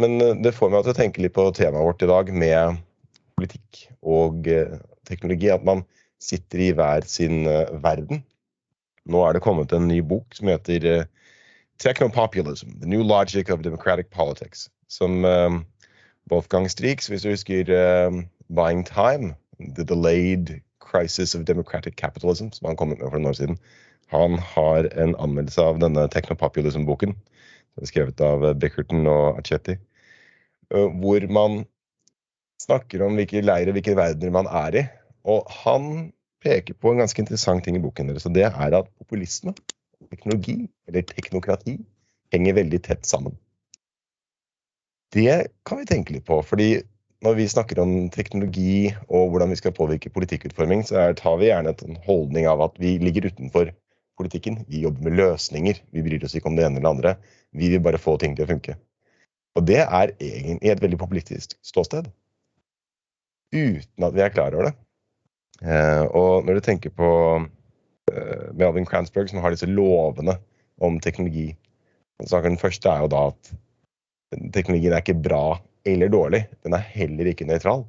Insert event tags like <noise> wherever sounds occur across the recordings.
men eh, det får meg til å tenke litt på temaet vårt i dag med politikk og eh, teknologi. At man sitter i hver sin eh, verden. Nå er det kommet en ny bok som heter Technopopulism, The New Logic of Democratic Politics. Som Wolfgang Strix, hvis du husker Buying Time, The Delayed Crisis of Democratic Capitalism, som han kom med for noen år siden. Han har en anmeldelse av denne Technopopulism-boken skrevet av Beckerton og Achetti, eh, hvor man snakker om hvilke leirer, hvilke verdener man er i. Og han peker på en ganske interessant ting i boken deres, og det er at populisme, teknologi, eller teknokrati, henger veldig tett sammen. Det kan vi tenke litt på, fordi når vi snakker om teknologi og hvordan vi skal påvirke politikkutforming, så tar vi gjerne en holdning av at vi ligger utenfor politikken. Vi jobber med løsninger. Vi bryr oss ikke om det ene eller det andre. Vi vil bare få ting til å funke. Og det er egentlig et veldig populistisk ståsted. Uten at vi er klar over det. Eh, og når du tenker på eh, Melvin Cransberg, som har disse lovene om teknologi Den første er jo da at teknologien er ikke bra eller dårlig. Den er heller ikke nøytral.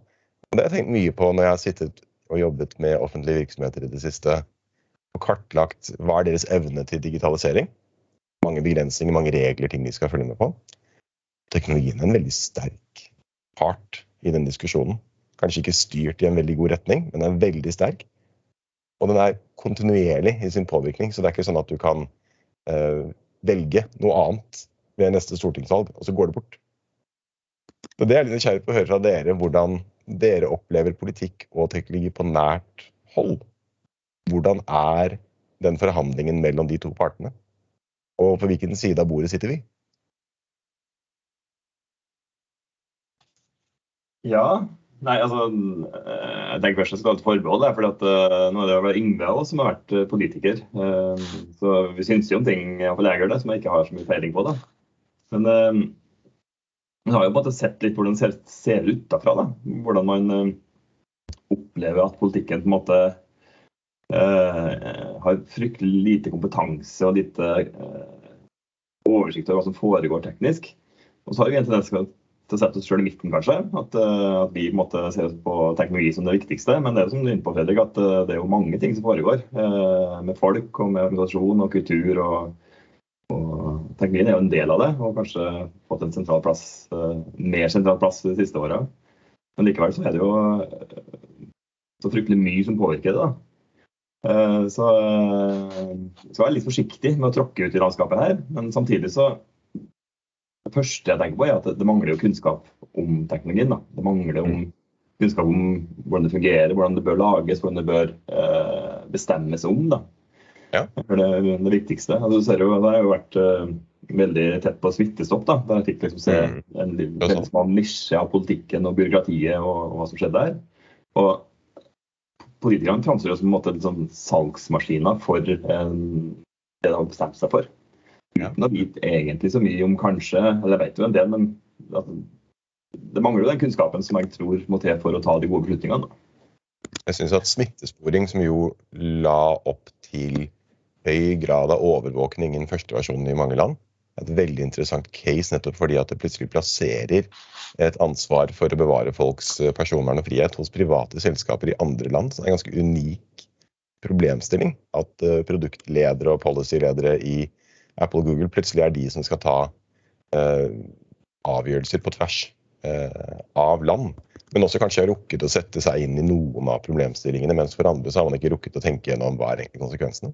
Og det har jeg tenkt mye på når jeg har sittet og jobbet med offentlige virksomheter i det siste og kartlagt hva er deres evne til digitalisering. Mange begrensninger, mange regler, ting de skal følge med på. Teknologien er en veldig sterk part i den diskusjonen. Kanskje ikke styrt i en veldig god retning, men den er veldig sterk. Og den er kontinuerlig i sin påvirkning, så det er ikke sånn at du kan eh, velge noe annet ved neste stortingsvalg, og så går det bort. Så Det er litt nysgjerrig på å høre fra dere hvordan dere opplever politikk og teknologi på nært hold hvordan er den forhandlingen mellom de to partene? Og på hvilken side av bordet sitter vi? Ja. Nei, altså eh, Jeg tenker først jeg skal ha et forbehold. For uh, nå er det vel Yngve også som har vært uh, politiker. Uh, så vi syns jo om ting iallfall jeg gjør det, som jeg ikke har så mye feiling på. da. Men uh, har jo på en måte sett litt hvordan det ser, ser ut derfra. Da. Hvordan man opplever at politikken på en måte har fryktelig lite kompetanse og lite uh, oversikt over hva som foregår teknisk. Og så har vi en tendens til å sette oss sjøl i midten, kanskje. At, uh, at vi på en måte ser på teknologi som det viktigste. Men det er jo som du er inne på, Fredrik, at det er jo mange ting som foregår. med folk og med organisasjon og kultur. Og, og teknologien er jo en del av det, og kanskje fått en sentral plass, mer sentral plass de siste åra. Men likevel så er det jo så fryktelig mye som påvirker det. da. Eh, så, eh, så jeg er litt forsiktig med å tråkke ut i landskapet her. Men samtidig så Det første jeg tenker på, er at det, mangler jo kunnskap om teknologien. Da. Det mangler om mm. kunnskap om hvordan det fungerer, hvordan det bør lages, hvordan det bør eh, bestemmes om. Da. Ja. Det er det viktigste. Altså, du ser jo, det har jo vært uh, veldig tett på smittestopp. da, Der jeg fikk liksom se mm. en veldig smal nisje av politikken og byråkratiet og, og hva som skjedde der. Og politikerne framstår som en måte sånn salgsmaskiner for eh, det de har bestemt seg for. Ja. De vet egentlig så mye om kanskje Eller jeg vet jo en del, men altså, det mangler jo den kunnskapen som jeg tror må til for å ta de gode beslutningene. Jeg syns at smittesporing, som jo la opp til høy grad av overvåkning i den første versjonen i mange land, et veldig interessant case nettopp fordi at det plutselig plasserer et ansvar for å bevare folks eh, personvern og frihet hos private selskaper i andre land. Så det er en ganske unik problemstilling at eh, produktledere og policyledere i Apple og Google plutselig er de som skal ta eh, avgjørelser på tvers eh, av land. Men også kanskje har rukket å sette seg inn i noen av problemstillingene, mens for andre så har man ikke rukket å tenke gjennom hva er egentlig konsekvensene.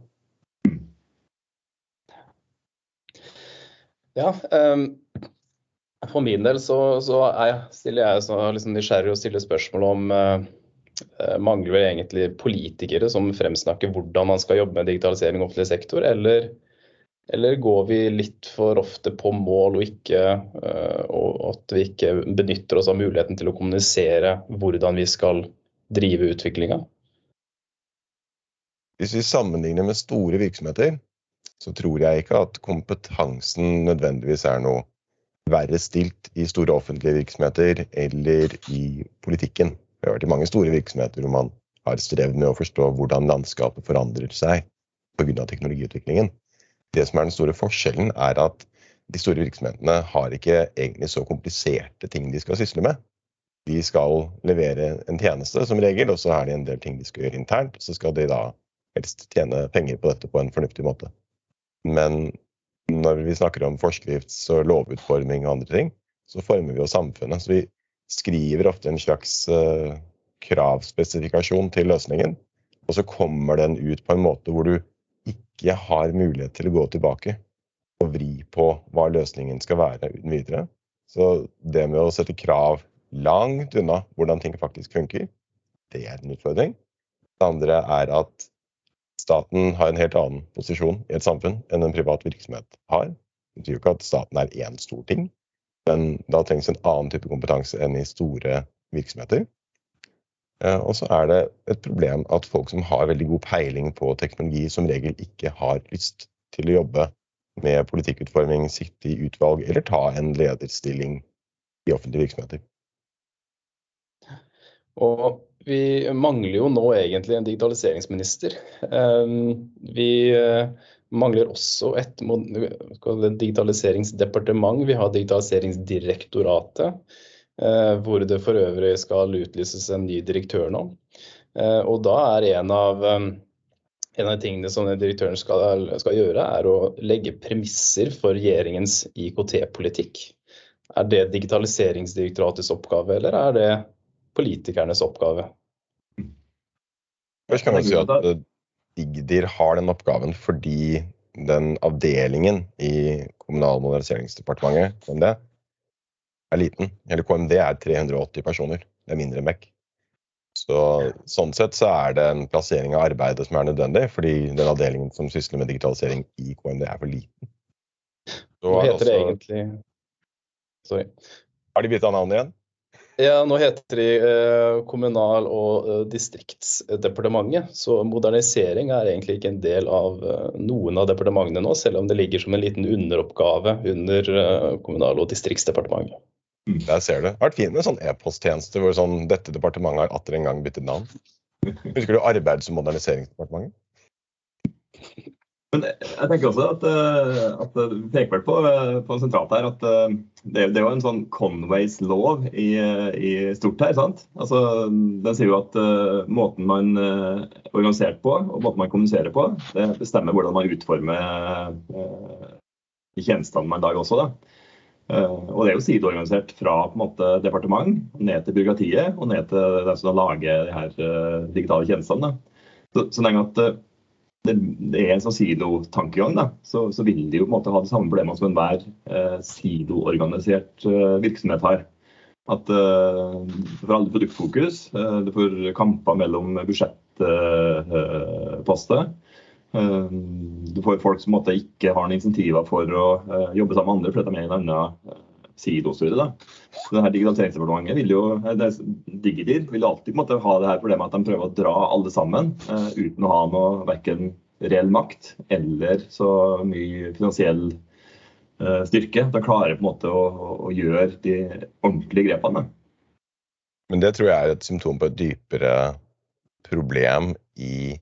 Ja, um, for min del så, så jeg, stiller jeg så liksom nysgjerrig og stiller spørsmål om uh, mangler vel egentlig politikere som fremsnakker hvordan man skal jobbe med digitalisering i offentlig sektor, eller, eller, går vi litt for ofte på mål og, ikke, uh, og at vi ikke benytter oss av muligheten til å kommunisere hvordan vi skal drive utviklinga? Hvis vi sammenligner med store virksomheter, så tror jeg ikke at kompetansen nødvendigvis er noe verre stilt i store offentlige virksomheter eller i politikken. Jeg har vært i mange store virksomheter hvor man har strevd med å forstå hvordan landskapet forandrer seg pga. teknologiutviklingen. Det som er den store forskjellen, er at de store virksomhetene har ikke egentlig så kompliserte ting de skal sysle med. De skal levere en tjeneste som regel, og så er det en del ting de skal gjøre internt. Så skal de da helst tjene penger på dette på en fornuftig måte. Men når vi snakker om forskrifts- og lovutforming og andre ting, så former vi jo samfunnet. Så vi skriver ofte en slags uh, kravspesifikasjon til løsningen, og så kommer den ut på en måte hvor du ikke har mulighet til å gå tilbake og vri på hva løsningen skal være uten videre. Så det med å sette krav langt unna hvordan ting faktisk funker, det er en utfordring. Det andre er at staten har en helt annen posisjon i et samfunn enn en privat virksomhet har. Det betyr jo ikke at staten er én stor ting, men da trengs en annen type kompetanse enn i store virksomheter. Eh, og så er det et problem at folk som har veldig god peiling på teknologi, som regel ikke har lyst til å jobbe med politikkutforming, sitte i utvalg eller ta en lederstilling i offentlige virksomheter. Og vi mangler jo nå egentlig en digitaliseringsminister. Eh, vi eh, mangler også et digitaliseringsdepartement. Vi har digitaliseringsdirektoratet. Eh, hvor det for øvrig skal utlyses en ny direktør nå. Eh, og da er en av, eh, en av tingene som direktøren skal, skal, gjøre, er å legge premisser for regjeringens IKT-politikk. Er det Digitaliseringsdirektoratets oppgave, eller er det politikernes oppgave? Først kan man si at Digdir har den oppgaven fordi den avdelingen i Kommunal- og moderniseringsdepartementet KMD, er liten. Eller KMD er 380 personer. Det er mindre enn Beck. Så, sånn sett så er det en plassering av arbeidet som er nødvendig, fordi den avdelingen som sysler med digitalisering i KMD, er for liten. Hva heter også... det egentlig Sorry. Har de bytta navn igjen? Ja, nå heter de eh, Kommunal- og eh, distriktsdepartementet. Så modernisering er egentlig ikke en del av eh, noen av departementene nå, selv om det ligger som en liten underoppgave under Kommunal- og distriktsdepartementet. Mm. Der ser du. Det har vært fint med sånn e-posttjeneste hvor sånn, dette departementet har atter en gang byttet navn. Husker du Arbeids- og moderniseringsdepartementet? Men jeg tenker også at, eh, at du peker vel på, eh, på sentralt her at eh, det, det er jo en sånn Conways lov i, i, stort her. sant? Altså, Den sier jo at måten man er organisert på og måten man kommuniserer på, det bestemmer hvordan man utformer tjenestene man lager også. da. Eh, og det er jo sideorganisert fra på en måte, departement ned til byråkratiet og ned til den som lager de her digitale tjenestene. Så, så lenge at det, det, er en sånn silotankegang, så, så vil de jo på en måte ha de samme problemene som enhver eh, siloorganisert eh, virksomhet har. At eh, får aldri produktfokus, du får kamper mellom budsjettposter. Eh, du får folk som måtte, ikke har noen insentiver for å uh, jobbe sammen med andre, fordi de er i en annen uh, sidostyre. Denne Digitaliseringsdepartementet vil jo, det, Digidir vil alltid måte, ha det her problemet at de prøver å dra alle sammen uh, uten å ha noe verken reell makt eller så mye finansiell uh, styrke. De klarer på en måte å, å, gjøre de ordentlige grepene. Men det tror jeg er et symptom på et dypere problem i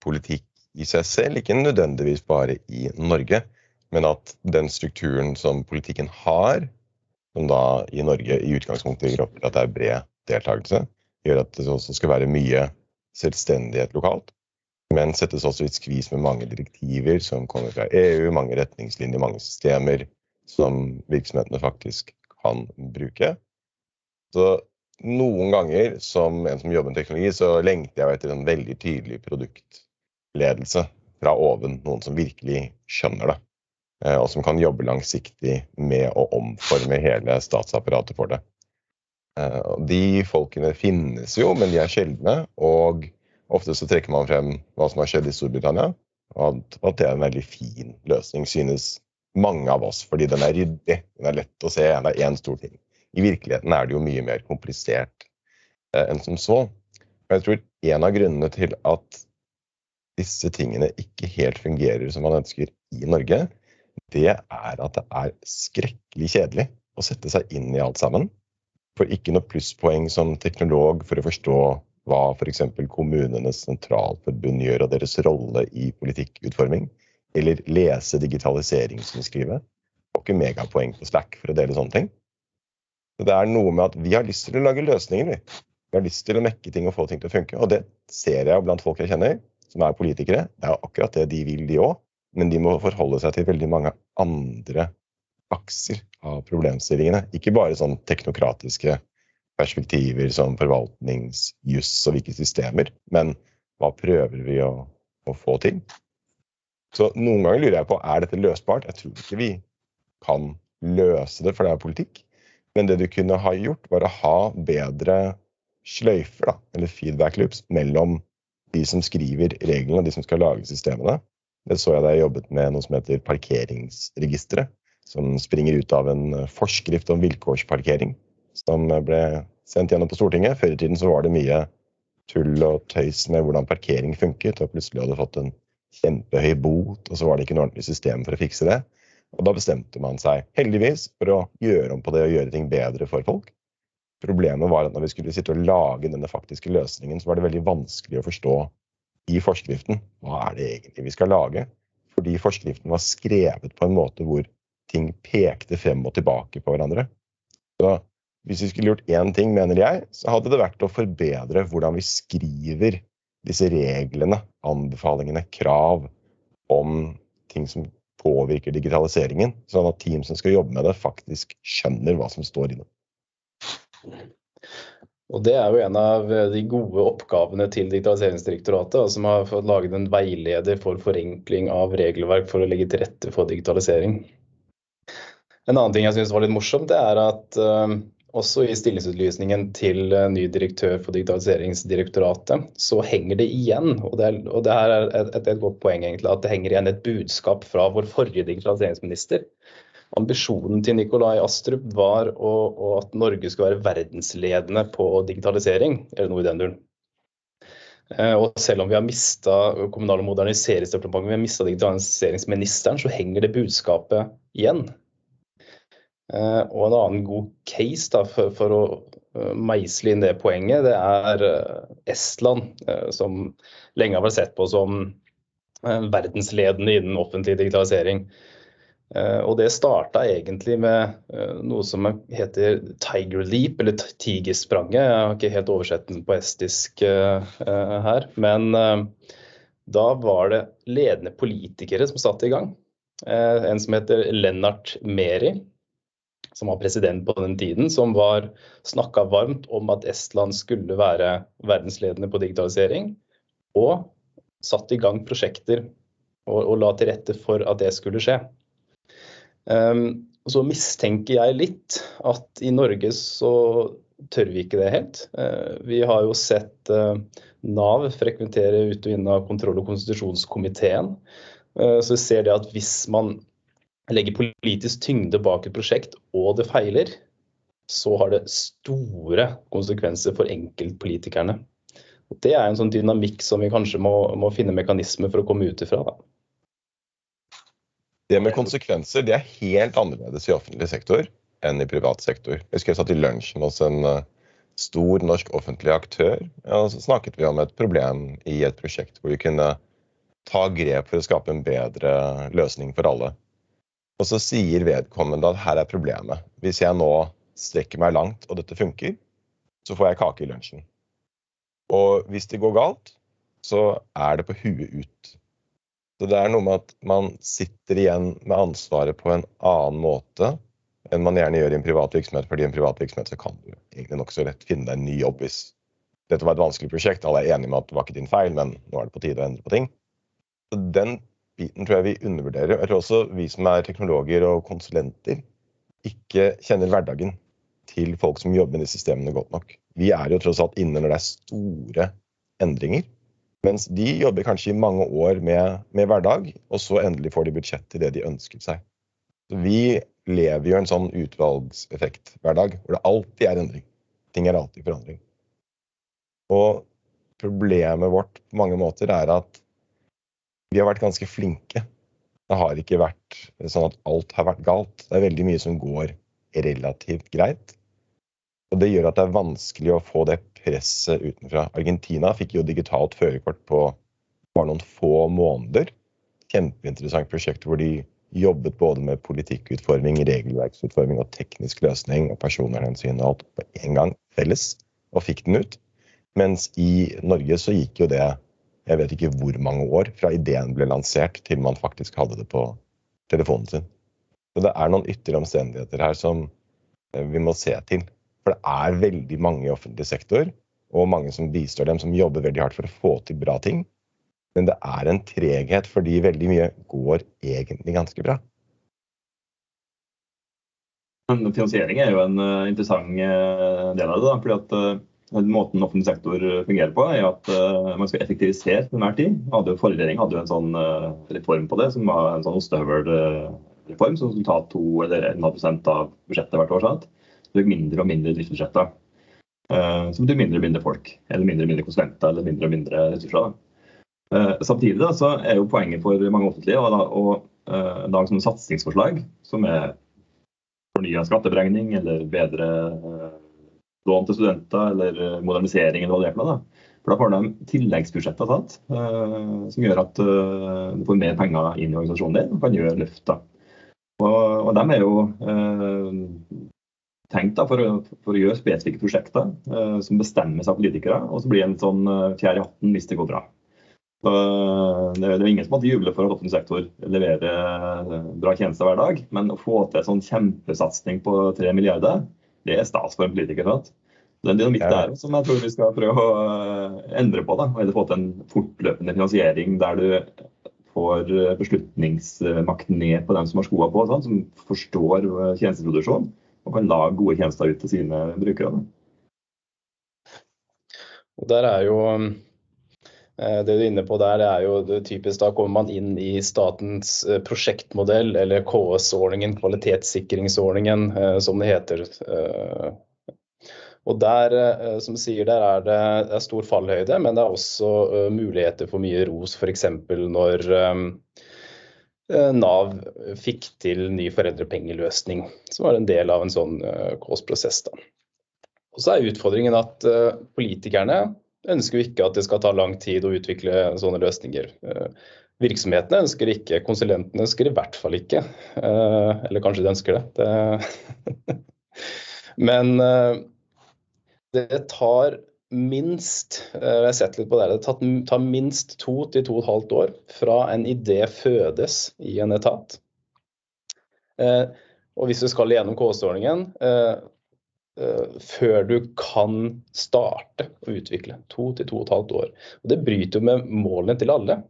politikk i seg selv, ikke nødvendigvis bare i Norge, men at den strukturen som politikken har, som da i Norge i utgangspunktet gjør at det er bred deltakelse, gjør at det også skal være mye selvstendighet lokalt. Men settes også i et skvis med mange direktiver som kommer fra EU, mange retningslinjer, mange systemer som virksomhetene faktisk kan bruke. Så noen ganger som en som jobber med teknologi, så lengter jeg etter en veldig tydelig produktledelse fra oven, noen som virkelig skjønner det. Eh, og som kan jobbe langsiktig med å omforme hele statsapparatet for det. Eh, de folkene finnes jo, men de er sjeldne. Og ofte så trekker man frem hva som har skjedd i Storbritannia. Og at det er en veldig fin løsning, synes mange av oss. Fordi den er ryddig, den er lett å se, det er én stor ting. I virkeligheten er det jo mye mer komplisert eh, enn som så. Og jeg tror en av grunnene til at disse tingene ikke helt fungerer som man ønsker i Norge, det er at det er skrekkelig kjedelig å sette seg inn i alt sammen. For ikke noe plusspoeng som teknolog for å forstå hva f.eks. kommunenes sentralforbund gjør og deres rolle i politikkutforming, eller lese digitaliseringsrundskrivet. får ikke megapoeng på Slack for å dele sånne ting. Så det er noe med at vi har lyst til å lage løsninger, vi. Vi har lyst til å mekke ting og få ting til å funke. Og det ser jeg blant folk jeg kjenner, som er politikere. Det er akkurat det de vil, de òg. Men de må forholde seg til veldig mange andre akser av problemstillingene. Ikke bare sånn teknokratiske perspektiver som forvaltningsjuss og hvilke systemer, men hva prøver vi å, å, få til? Så noen ganger lurer jeg på er dette løsbart. Jeg tror ikke vi kan løse det, for det er politikk. Men det du kunne ha gjort, var å ha bedre sløyfer, da, eller feedback loops, mellom de som skriver reglene og de som skal lage systemene. Det så jeg da jeg jobbet med noe som heter parkeringsregisteret, som springer ut av en forskrift om vilkårsparkering, som ble sendt gjennom på Stortinget. Før i tiden så var det mye tull og tøys med hvordan parkering funket, og plutselig hadde fått en kjempehøy bot, og så var det ikke noe ordentlig system for å fikse det. Og da bestemte man seg, heldigvis, for å gjøre om på det og gjøre ting bedre for folk. Problemet var at når vi skulle sitte og lage denne faktiske løsningen, så var det veldig vanskelig å forstå i forskriften hva er det egentlig vi skal lage. Fordi forskriften var skrevet på en måte hvor ting pekte frem og tilbake på hverandre. Så hvis vi skulle gjort én ting, mener jeg, så hadde det vært å forbedre hvordan vi skriver disse reglene, anbefalingene, krav om ting som påvirker digitaliseringen, sånn at team som skal jobbe med det, faktisk skjønner hva som står i det. Og Det er jo en av de gode oppgavene til Digitaliseringsdirektoratet, som har fått laget en veileder for forenkling av regelverk for å legge til rette for digitalisering. En annen ting jeg synes var litt morsomt, det er at uh, også i stillingsutlysningen til uh, ny direktør for Digitaliseringsdirektoratet, så henger det igjen, og det, er, og det her er et, et, godt poeng egentlig, at det henger igjen et budskap fra vår forrige digitaliseringsminister, Ambisjonen til Nikolai Astrup var å, å at Norge skulle være verdensledende på digitalisering, eller noe i den duren. Eh, og selv om vi har mista Kommunal- og moderniseringsdepartementet, vi har mista digitaliseringsministeren, så henger det budskapet igjen. Eh, og en annen god case da, for, for, å eh, meisle inn det poenget, det er Estland, som lenge har vært sett på som verdensledende innen offentlig digitalisering. Eh, og det starta egentlig med eh, noe som heter Tiger Leap, eller Tigerspranget. Jeg har ikke helt oversett den på estisk eh, her. Men da var det ledende politikere som satte i gang. En som heter Lennart Meri, som var president på den tiden, som var snakka varmt om at Estland skulle være verdensledende på digitalisering. Og satte i gang prosjekter og, og la til rette for at det skulle skje. Um, så mistenker jeg litt at i Norge så tør vi ikke det helt. Uh, vi har jo sett uh, Nav frekventere ut og inn av kontroll- og konstitusjonskomiteen. Uh, så vi ser det at hvis man legger politisk tyngde bak et prosjekt og det feiler, så har det store konsekvenser for enkeltpolitikerne. Det er en sånn dynamikk som vi kanskje må, må finne mekanismer for å komme ut ifra. Da. Det med konsekvenser det er helt annerledes i offentlig sektor enn i privat sektor. Jeg husker jeg satt i lunsjen hos en uh, stor norsk offentlig aktør. og Så snakket vi om et problem i et prosjekt hvor vi kunne ta grep for å skape en bedre løsning for alle. Og så sier vedkommende at her er problemet. Hvis jeg nå strekker meg langt og dette funker, så får jeg kake i lunsjen. Og hvis det går galt, så er det på huet ut. Så det er noe med at man sitter igjen med ansvaret på en annen måte enn man gjerne gjør i en privat virksomhet, fordi i en privat virksomhet så kan du egentlig nokså lett finne deg en ny jobb hvis dette var et vanskelig prosjekt. Alle er enige med at det var ikke din feil, men nå er det på tide å endre på ting. Så Den biten tror jeg vi undervurderer. Jeg tror også vi som er teknologer og konsulenter, ikke kjenner hverdagen til folk som jobber med de systemene godt nok. Vi er jo tross alt inne når det er store endringer. Mens de jobber kanskje i mange år med, med, hverdag, og så endelig får de budsjett til det de ønsket seg. Så vi lever jo en sånn utvalgseffekt-hverdag hvor det alltid er endring. Ting er alltid forandring. Og problemet vårt på mange måter er at vi har vært ganske flinke. Det har ikke vært sånn at alt har vært galt. Det er veldig mye som går relativt greit. Og det gjør at det er vanskelig å få det presset utenfra. Argentina fikk jo digitalt førerkort på bare noen få måneder. Kjempeinteressant prosjekt hvor de jobbet både med politikkutforming, regelverksutforming og teknisk løsning og personvernhensyn og alt på en gang felles, og fikk den ut. Mens i Norge så gikk jo det jeg vet ikke hvor mange år fra ideen ble lansert til man faktisk hadde det på telefonen sin. Så det er noen ytre omstendigheter her som eh, vi må se til. For det er veldig mange i offentlig sektor, og mange som bistår dem, som jobber veldig hardt for å få til bra ting. Men det er en treghet fordi veldig mye går egentlig ganske bra. Finansiering er jo en uh, interessant uh, del av det. Fordi at uh, Måten offentlig sektor fungerer på, er at man skal effektivisere til enhver tid. Hadde Forrige regjering hadde jo en sånn reform på det, som var en sånn ostehøvelreform som skulle ta 2 eller 1,5% av budsjettet hvert år. Sant? Det mindre og mindre driftsbudsjetter. Som betyr mindre og mindre folk, eller mindre og mindre konsulenter eller mindre og mindre ressurser. Da. Eh, samtidig da, så er jo poenget for mange offentlige å, lage sånne satsingsforslag som er fornya skatteberegning eller bedre uh, lån til studenter eller modernisering eller hva det er for noe. For da får de tilleggsbudsjetter uh, som gjør at du får mer penger inn i organisasjonen din og kan gjøre løft. da. Og, og de er jo tenkt da, for, for, å, gjøre spesifikke prosjekter som bestemmes av politikere, og så blir det en sånn fjær i hatten hvis det går bra. Det er ingen som måtte juble for at offentlig sektor leverer eh, bra tjenester hver dag, men å få til en sånn kjempesatsing på tre milliarder, det er stas for en politiker. Sant? Det er en dynamikk der som jeg tror vi skal prøve å eh, endre på. da, Eller få til en fortløpende finansiering der du får beslutningsmakt ned på dem som har skoa på, sant? som forstår eh, tjenesteproduksjon og kan lage gode tjenester ut til sine brukere. Og der er jo Eh, det du er inne på der, det er jo det typisk da kommer man inn i statens eh, prosjektmodell, eller KS-ordningen, kvalitetssikringsordningen, eh, som det heter. Og der, som sier, der er det er stor fallhøyde, men det er også muligheter for mye ros, f.eks. når Nav fikk til ny foreldrepengeløsning, som var en del av en sånn KS-prosess. Og så er utfordringen at politikerne ønsker jo ikke at det skal ta lang tid å utvikle sånne løsninger. Eh, virksomhetene ønsker det ikke, konsulentene ønsker det i hvert fall ikke. Eh, eller kanskje de ønsker det. <laughs> Men eh, det tar minst jeg har sett litt på det, det tar minst to til to og et halvt år fra en idé fødes i en etat. Og hvis du skal gjennom KS-ordningen, Eh, før du kan starte å utvikle. To til to og et halvt år. Og det bryter jo med målene til alle.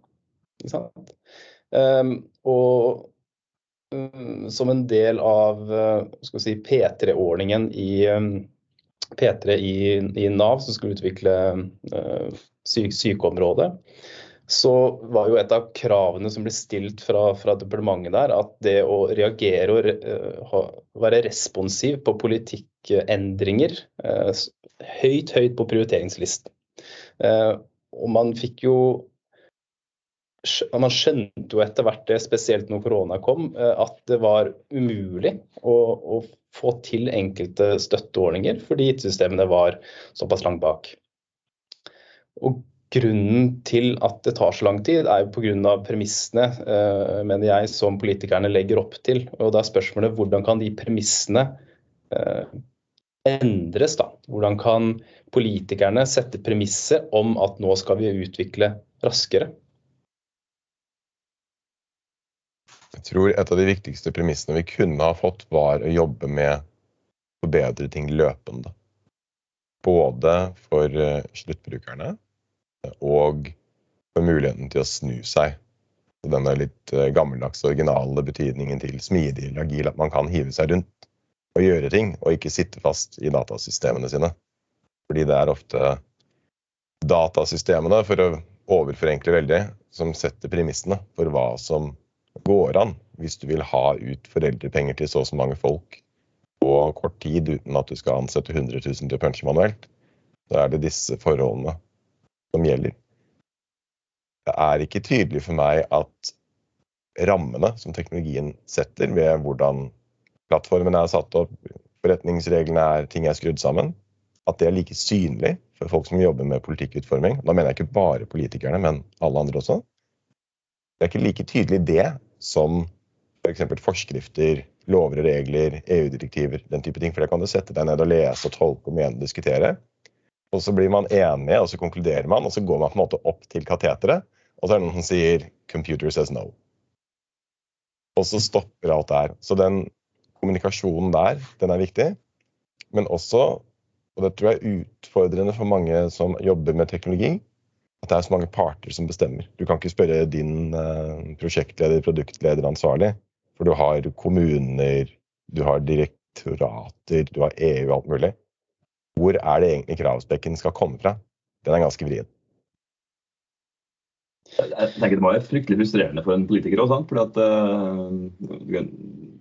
Um, og um, som en del av si, P3-ordningen i P3 i, i, Nav, som skulle utvikle uh, syk, sykeområdet, så var jo et av kravene som ble stilt fra, fra departementet der, at det å reagere og uh, være responsiv på politikkendringer uh, høyt, høyt på prioriteringslisten. Og man fikk jo man skjønte jo etter hvert, det, spesielt når korona kom, at det var umulig å, å få til enkelte støtteordninger fordi IT-systemene var såpass langt bak. Og Grunnen til at det tar så lang tid, er jo pga. premissene eh, mener jeg, som politikerne legger opp til. Og da er spørsmålet hvordan kan de premissene eh, endres? da? Hvordan kan politikerne sette premisser om at nå skal vi utvikle raskere? Jeg tror et av de viktigste premissene vi kunne ha fått, var å jobbe med å forbedre ting løpende. Både for eh, sluttbrukerne, og for muligheten til å snu seg. Denne litt gammeldagse, gammeldags originale betydningen til smidig eller agil, at man kan hive seg rundt og gjøre ting, og ikke sitte fast i datasystemene sine. Fordi det er ofte datasystemene, for å overforenkle veldig, som setter premissene for hva som går an hvis du vil ha ut foreldrepenger til så og så mange folk på kort tid uten at du skal ansette 100 000 til å punche manuelt. Da er det disse forholdene som gjelder. Det er ikke tydelig for meg at rammene som teknologien setter ved hvordan plattformen er satt opp, forretningsreglene er, ting er skrudd sammen, at det er like synlig for folk som jobber med politikkutforming. Da mener jeg ikke bare politikerne, men alle andre også. Det er ikke like tydelig det som F.eks. For forskrifter, lover og regler, EU-direktiver, den type ting. For det kan du sette deg ned og lese og tolke og mene og diskutere. Og så blir man enige, og så konkluderer man, og så går man på en måte opp til kateteret. Og så er det noen som sier 'computer says no'. Og så stopper alt der. Så den kommunikasjonen der, den er viktig. Men også, og det tror jeg er utfordrende for mange som jobber med teknologi, at det er så mange parter som bestemmer. Du kan ikke spørre din uh, prosjektleder, produktleder, ansvarlig. For du har kommuner, du har direktorater, du har EU alt mulig. Hvor er det egentlig kravspekken skal komme fra? Den er ganske vrien. Jeg tenker Det må være fryktelig frustrerende for en politiker at uh,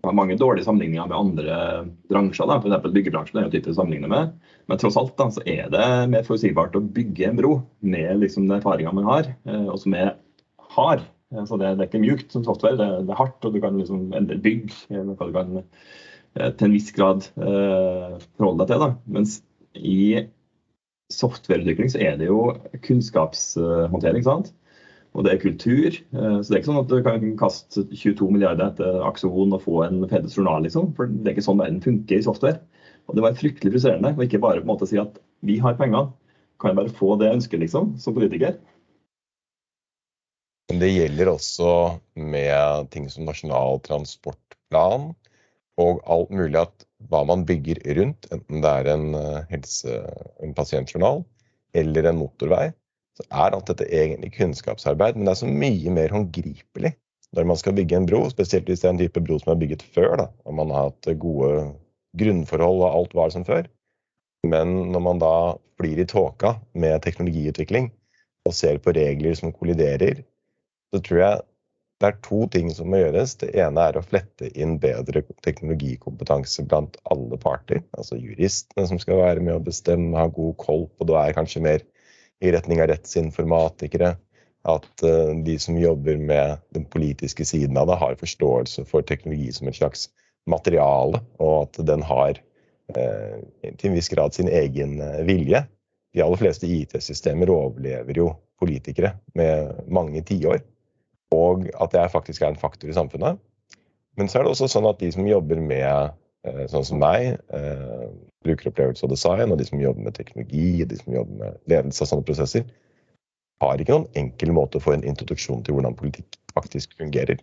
har mange dårlige sammenligninger med andre bransjer. F.eks. byggebransjen er jo typisk å sammenligne med. Men tross alt da, så er det mer forutsigbart å bygge en bro med liksom, den erfaringa man har, eh, og som er hard. Så det, det, er ikke mjukt som software, det, det, er hardt, og du kan liksom endre bygg. Noe du kan eh, til en viss grad eh, forholde deg til. Da. Mens i softwareutvikling så er det jo kunnskapshåndtering. sant? Og det er kultur. Eh, så det er ikke sånn at du kan kaste 22 milliarder etter Akson og få en felles journal, liksom. For det er ikke sånn verden funker i software. Og det var fryktelig frustrerende å ikke bare på en måte si at vi har penger, kan jeg bare få det jeg ønsker, liksom, som politiker. Men det gjelder også med ting som Nasjonal transportplan og alt mulig at hva man bygger rundt, enten det er en, eh, helse, en pasientjournal eller en motorvei, så er alt dette egentlig kunnskapsarbeid. Men det er så mye mer håndgripelig når man skal bygge en bro, spesielt hvis det er en type bro som er bygget før, da, og man har hatt gode grunnforhold og alt var som før. Men når man da blir i tåka med teknologiutvikling og ser på regler som kolliderer, så tror jeg det er to ting som må gjøres. Det ene er å flette inn bedre teknologikompetanse blant alle parter. Altså juristene som skal være med å bestemme, ha god koll på det, er kanskje mer i retning av rettsinformatikere. At uh, de som jobber med den politiske siden av det, har forståelse for teknologi som et slags materiale, og at den har uh, til en viss grad sin egen uh, vilje. De aller fleste IT-systemer overlever jo politikere med mange tiår og at det faktisk er en faktor i samfunnet. Men så er det også sånn at de som jobber med eh, sånn som meg, eh, brukeropplevelse og design, og de som jobber med teknologi, og de som jobber med ledelse av sånne prosesser, har ikke noen enkel måte å få en introduksjon til hvordan politikk faktisk fungerer.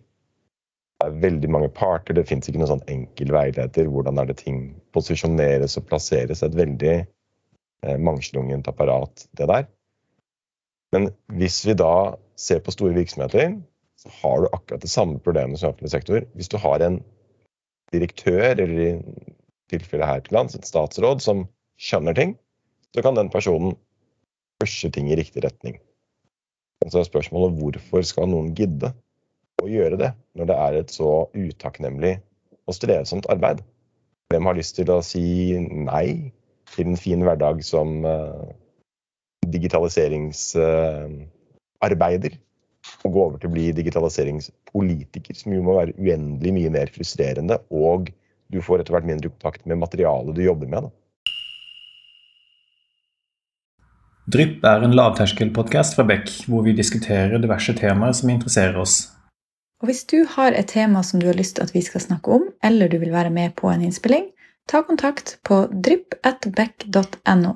Det er veldig mange parter, det fins ikke noen sånn enkel veileder. Hvordan er det ting posisjoneres og plasseres? Er et veldig eh, mangslungent apparat, det der. Men hvis vi da ser på store virksomheter, så har du akkurat det samme problemet som i offentlig sektor. Hvis du har en direktør, eller i tilfellet her til lands en statsråd, som skjønner ting, så kan den personen pushe ting i riktig retning. Men så er spørsmålet hvorfor skal noen gidde å gjøre det, når det er et så utakknemlig og strevsomt arbeid? Hvem har lyst til å si nei til en fin hverdag som uh, digitaliseringsarbeider? Å gå over til å bli digitaliseringspolitiker, som jo må være uendelig mye mer frustrerende. Og du får etter hvert mindre kontakt med materialet du jobber med. Da. Drypp er en lavterskelpodkast fra Beck, hvor vi diskuterer diverse temaer som interesserer oss. Og Hvis du har et tema som du har lyst til at vi skal snakke om, eller du vil være med på en innspilling, ta kontakt på drypp.beck.no.